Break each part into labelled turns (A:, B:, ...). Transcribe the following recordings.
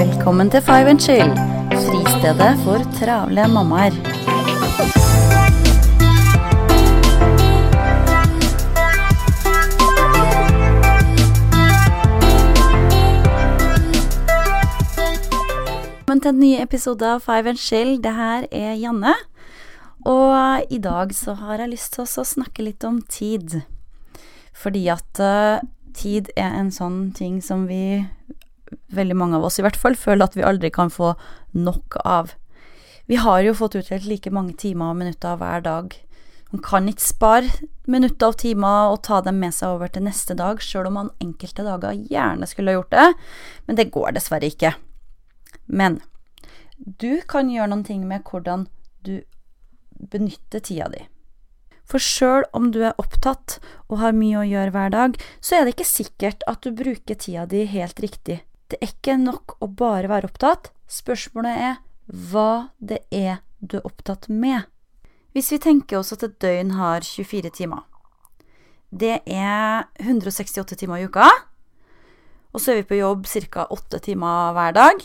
A: Velkommen til Five and Chill, fristedet for travle mammaer. Velkommen til en ny episode av Five and Chill. Det her er Janne. Og i dag så har jeg lyst til å snakke litt om tid. Fordi at uh, tid er en sånn ting som vi, veldig mange av oss i hvert fall, føler at vi aldri kan få nok av. Vi har jo fått utdelt like mange timer og minutter hver dag. Man kan ikke spare minutter og timer og ta dem med seg over til neste dag, sjøl om man enkelte dager gjerne skulle ha gjort det, men det går dessverre ikke. Men du kan gjøre noen ting med hvordan du benytter tida di. For sjøl om du er opptatt og har mye å gjøre hver dag, så er det ikke sikkert at du bruker tida di helt riktig. Det er ikke nok å bare være opptatt, spørsmålet er hva det er du er opptatt med. Hvis vi tenker oss at et døgn har 24 timer, det er 168 timer i uka, og så er vi på jobb ca. 8 timer hver dag.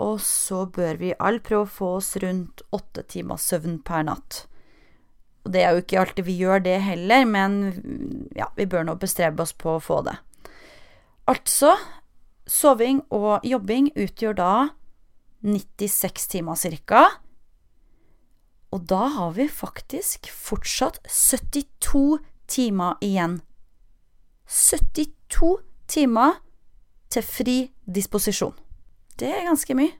A: Og så bør vi alle prøve å få oss rundt 8 timer søvn per natt. Og det er jo ikke alltid vi gjør det heller, men ja, vi bør nå bestrebe oss på å få det. Altså, soving og jobbing utgjør da 96 timer cirka. Og da har vi faktisk fortsatt 72 timer igjen. 72 timer til fri disposisjon. Det er ganske mye.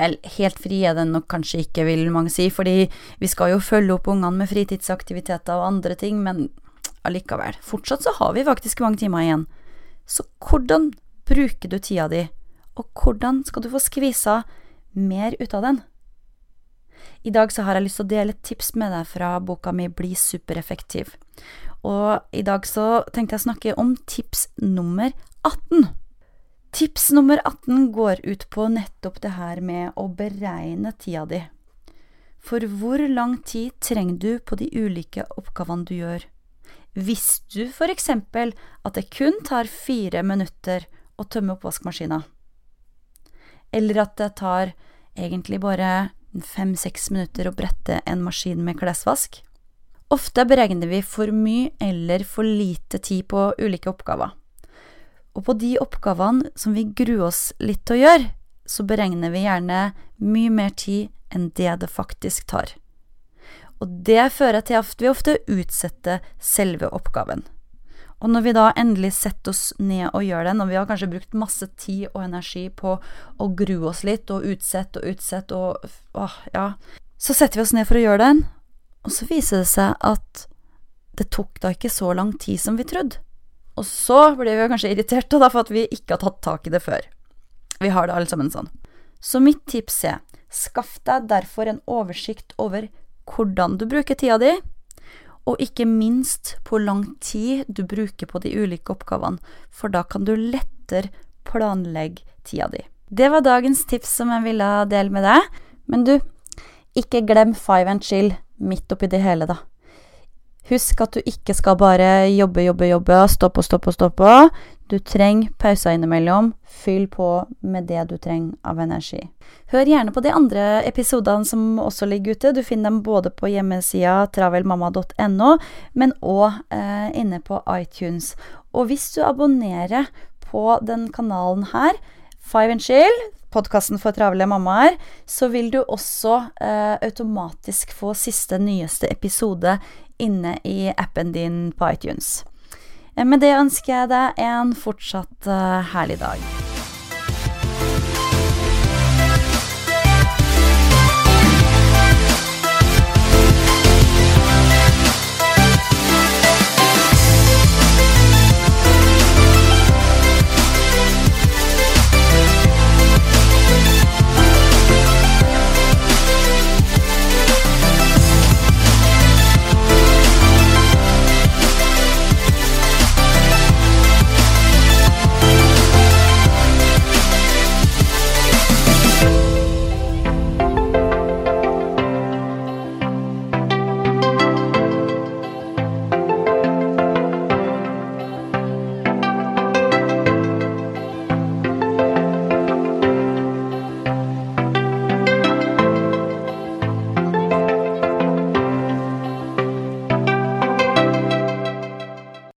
A: Eller helt fri er den nok kanskje ikke, vil mange si, fordi vi skal jo følge opp ungene med fritidsaktiviteter og andre ting, men allikevel. Fortsatt så har vi faktisk mange timer igjen. Så hvordan bruker du tida di, og hvordan skal du få skvisa mer ut av den? I dag så har jeg lyst til å dele et tips med deg fra boka mi Bli supereffektiv. Og i dag så tenkte jeg å snakke om tips nummer 18. Tips nummer 18 går ut på nettopp det her med å beregne tida di. For hvor lang tid trenger du på de ulike oppgavene du gjør? Visste du for eksempel at det kun tar fire minutter å tømme oppvaskmaskina? Eller at det tar egentlig bare fem–seks minutter å brette en maskin med klesvask? Ofte beregner vi for mye eller for lite tid på ulike oppgaver. Og på de oppgavene som vi gruer oss litt til å gjøre, så beregner vi gjerne mye mer tid enn det det faktisk tar. Og det fører til at vi ofte utsetter selve oppgaven. Og når vi da endelig setter oss ned og gjør den, og vi har kanskje brukt masse tid og energi på å grue oss litt og utsette og utsette og åh, ja, så setter vi oss ned for å gjøre den, og så viser det seg at det tok da ikke så lang tid som vi trodde. Og så blir vi kanskje irriterte da for at vi ikke har tatt tak i det før. Vi har det alle sammen sånn. Så mitt tips er skaff deg derfor en oversikt over hvordan du bruker tida di, og ikke minst hvor lang tid du bruker på de ulike oppgavene, for da kan du lettere planlegge tida di. Det var dagens tips som jeg ville dele med deg. Men du, ikke glem five and chill midt oppi det hele, da. Husk at du ikke skal bare jobbe, jobbe, jobbe, stoppe og stoppe og stoppe. Du trenger pauser innimellom. Fyll på med det du trenger av energi. Hør gjerne på de andre episodene som også ligger ute. Du finner dem både på hjemmesida travelmamma.no, men òg eh, inne på iTunes. Og hvis du abonnerer på den kanalen her, Five and Chill, podkasten for travle mammaer, så vil du også eh, automatisk få siste, nyeste episode inne i appen din på iTunes. Eh, med det ønsker jeg deg en fortsatt uh, herlig dag.